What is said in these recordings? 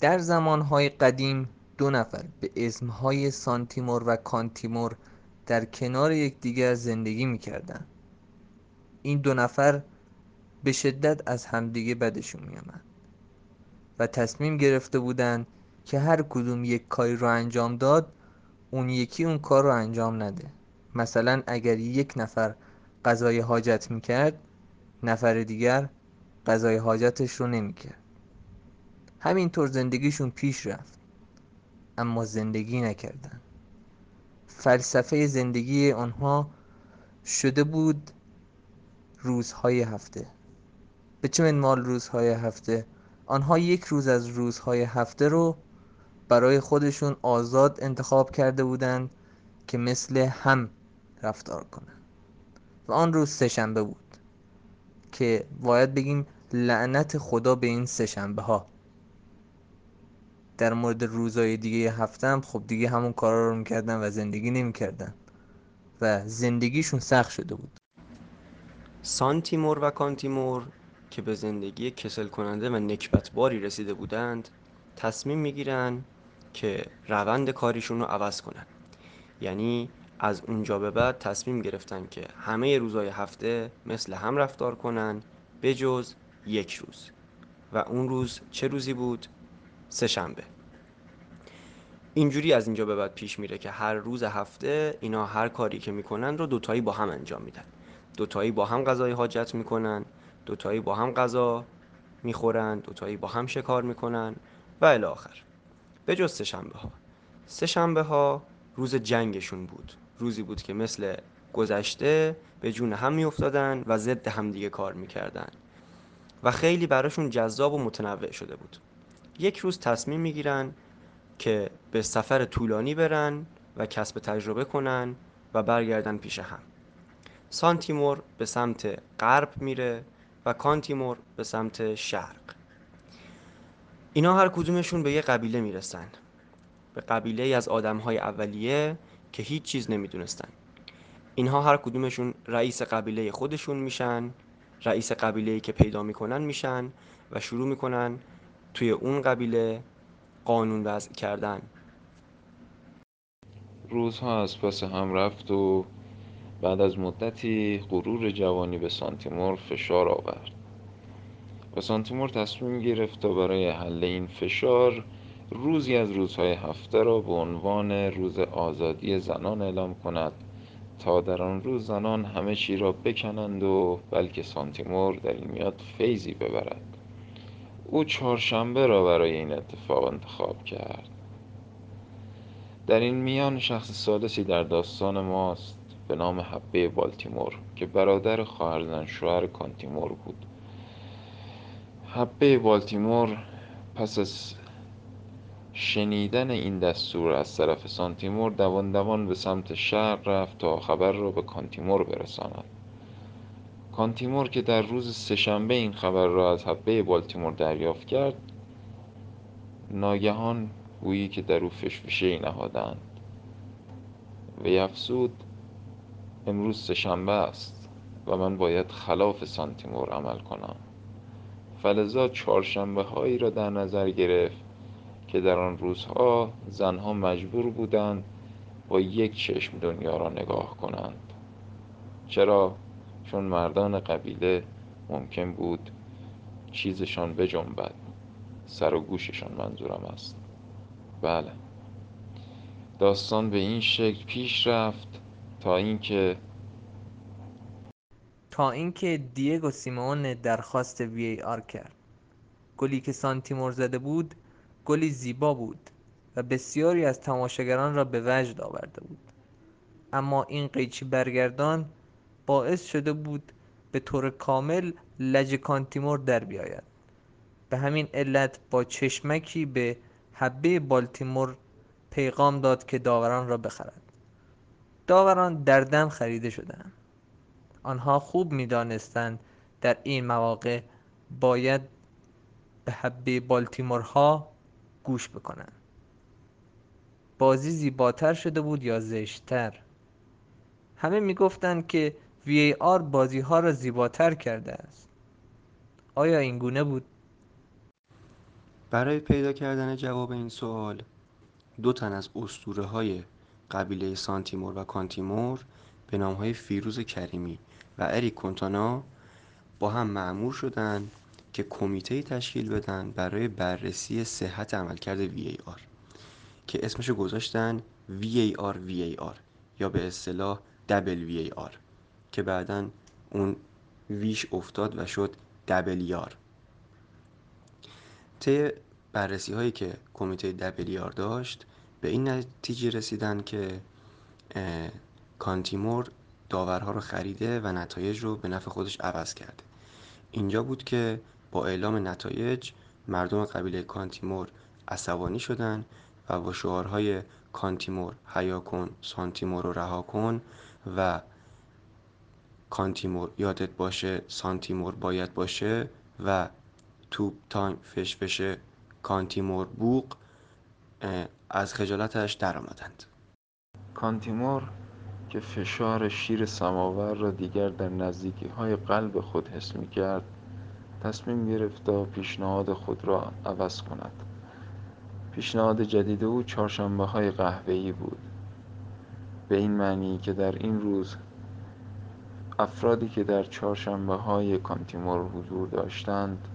در زمانهای قدیم دو نفر به اسمهای سانتیمور و کانتیمور در کنار یکدیگر زندگی می‌کردند. این دو نفر به شدت از همدیگه بدشون میامد و تصمیم گرفته بودند که هر کدوم یک کاری رو انجام داد اون یکی اون کار رو انجام نده. مثلا اگر یک نفر قضای حاجت می‌کرد نفر دیگر قضای حاجتش رو نمی‌کرد. همینطور زندگیشون پیش رفت اما زندگی نکردن. فلسفه زندگی آنها شده بود روزهای هفته. به چه منوال روزهای هفته؟ آنها یک روز از روزهای هفته رو برای خودشون آزاد انتخاب کرده بودند که مثل هم رفتار کنند. و آن روز سهشنبه بود. که باید بگیم لعنت خدا به این سهشنبه ها. در مورد روزهای دیگه هفتم خب دیگه همون کارا رو می‌کردن و زندگی نمی‌کردن و زندگیشون سخت شده بود. سانتیمور و کانتیمور که به زندگی کسل کننده و نکبتباری رسیده بودند تصمیم می‌گیرن که روند کاریشون رو عوض کنن. یعنی از اونجا به بعد تصمیم گرفتن که همه روزهای هفته مثل هم رفتار کنن به جز یک روز. و اون روز چه روزی بود؟ سه شنبه. اینجوری از اینجا به بعد پیش میره که هر روز هفته اینا هر کاری که می‌کنن رو دوتایی با هم انجام میدن. دوتایی با هم غذای حاجت می‌کنن دوتایی با هم غذا می‌خورن دوتایی با هم شکار می‌کنن و الی آخر. به جز سه شنبه ها سه شنبه ها روز جنگشون بود. روزی بود که مثل گذشته به جون هم میافتادن و ضد همدیگه کار می‌کردن. و خیلی براشون جذاب و متنوع شده بود. یک روز تصمیم می‌گیرن که به سفر طولانی برن و کسب تجربه کنن و برگردن پیش هم. سانتیمور به سمت غرب میره و کانتیمور به سمت شرق. اینا هر کدومشون به یه قبیله می‌رسن. به قبیله از آدمهای اولیه که هیچ چیز نمی‌دونستن. اینها هر کدومشون رئیس قبیله خودشون میشن رئیس قبیله که پیدا می‌کنن میشن و شروع می‌کنن توی اون قبیله قانون وضع کردن. روزها از پس هم رفت و بعد از مدتی غرور جوانی به سانتیمور فشار آورد. و سانتیمور تصمیم گرفت تا برای حل این فشار روزی از روزهای هفته را به عنوان روز آزادی زنان اعلام کند تا در آن روز زنان همه چی را بکنند و بلکه سانتیمور در این میاد فیزی ببرد. او چهارشنبه را برای این اتفاق انتخاب کرد. در این میان شخص ثالثی در داستان ماست به نام حبه بالتیمور که برادر خواهرزن شوهر کانتیمور بود. حبه بالتیمور پس از شنیدن این دستور از طرف سانتیمور دوان دوان به سمت شهر رفت تا خبر را به کانتیمور برساند. کانتیمور که در روز سهشنبه این خبر را از حبه بالتیمور دریافت کرد ناگهان گویی که در او فشفشه ای نهادند. و افزود امروز سهشنبه است و من باید خلاف سانتیمور عمل کنم. فلزا چهارشنبه هایی را در نظر گرفت که در آن روزها زنها مجبور بودند با یک چشم دنیا را نگاه کنند. چرا؟ چون مردان قبیله ممکن بود چیزشان بجنبد. سر و گوششان منظورم است. بله. داستان به این شکل پیش رفت تا اینکه تا اینکه دیگو سیمون درخواست وی آر کرد. گلی که سانتیمور زده بود گلی زیبا بود و بسیاری از تماشاگران را به وجد آورده بود. اما این قیچی برگردان باعث شده بود به طور کامل لج کانتیمور در بیاید. به همین علت با چشمکی به حبه بالتیمور پیغام داد که داوران را بخرد. داوران در دم خریده شدند. آنها خوب می‌دانستند در این مواقع باید به حبه بالتیمورها گوش بکنند بازی زیباتر شده بود یا زشتتر؟ همه می‌گفتند که VAR بازی ها را زیباتر کرده است. آیا این گونه بود؟ برای پیدا کردن جواب این سوال دو تن از اسطوره های قبیله سانتیمور و کانتیمور به نام های فیروز کریمی و اریک کنتانا با هم معمور شدند که کمیته تشکیل بدن برای بررسی صحت عملکرد VAR که اسمشو گذاشتن VAR VAR یا به اصطلاح دبل VAR که بعدا اون ویش افتاد و شد دبل یار طی بررسی هایی که کمیته دبل یار داشت به این نتیجه رسیدن که کانتیمور داورها رو خریده و نتایج رو به نفع خودش عوض کرده. اینجا بود که با اعلام نتایج مردم قبیله کانتیمور عصبانی شدن و با شعارهای کانتیمور حیا کن سانتیمور رو رها کن و کانتیمور یادت باشه سانتیمور باید باشه و توپ تانک فشفشه کانتیمور بوق از خجالتش در آمدند. کانتیمور که فشار شیر سماور را دیگر در نزدیکی های قلب خود حس می کرد تصمیم گرفت تا پیشنهاد خود را عوض کند. پیشنهاد جدید او چهارشنبه های قهوه‌ای بود. به این معنی که در این روز افرادی که در چهارشنبه های کانتیمور حضور داشتند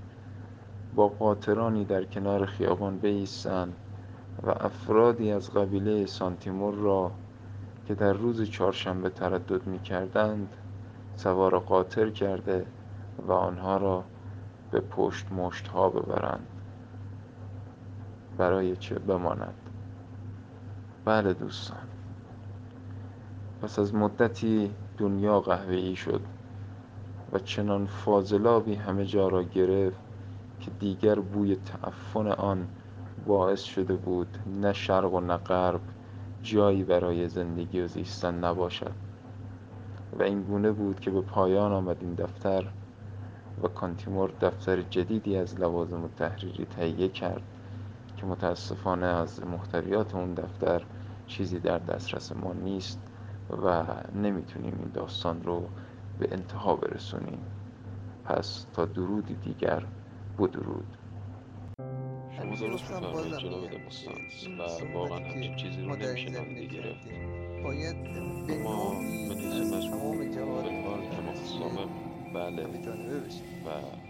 با قاطرانی در کنار خیابان بایستند و افرادی از قبیله سانتیمور را که در روز چهارشنبه تردد می کردند سوار قاطر کرده و آنها را به پشت مشت ها ببرند. برای چه بماند؟ بله دوستان. پس از مدتی دنیا قهوه‌ای شد و چنان فاضلابی همه جا را گرفت که دیگر بوی تعفن آن باعث شده بود نه شرق و نه غرب جایی برای زندگی و زیستن نباشد. و این گونه بود که به پایان آمد این دفتر و کانتیمور دفتر جدیدی از لوازم و تحریری تهیه کرد که متاسفانه از محتویات اون دفتر چیزی در دسترس ما نیست و نمی‌تونیم این داستان رو به انتها برسونیم. پس تا درودی دیگر بدرود. شما درست میفرمایید جناب دموستانس و واقعا همچین چیزی رو نمیشه نادیده گرفت باید به بله. و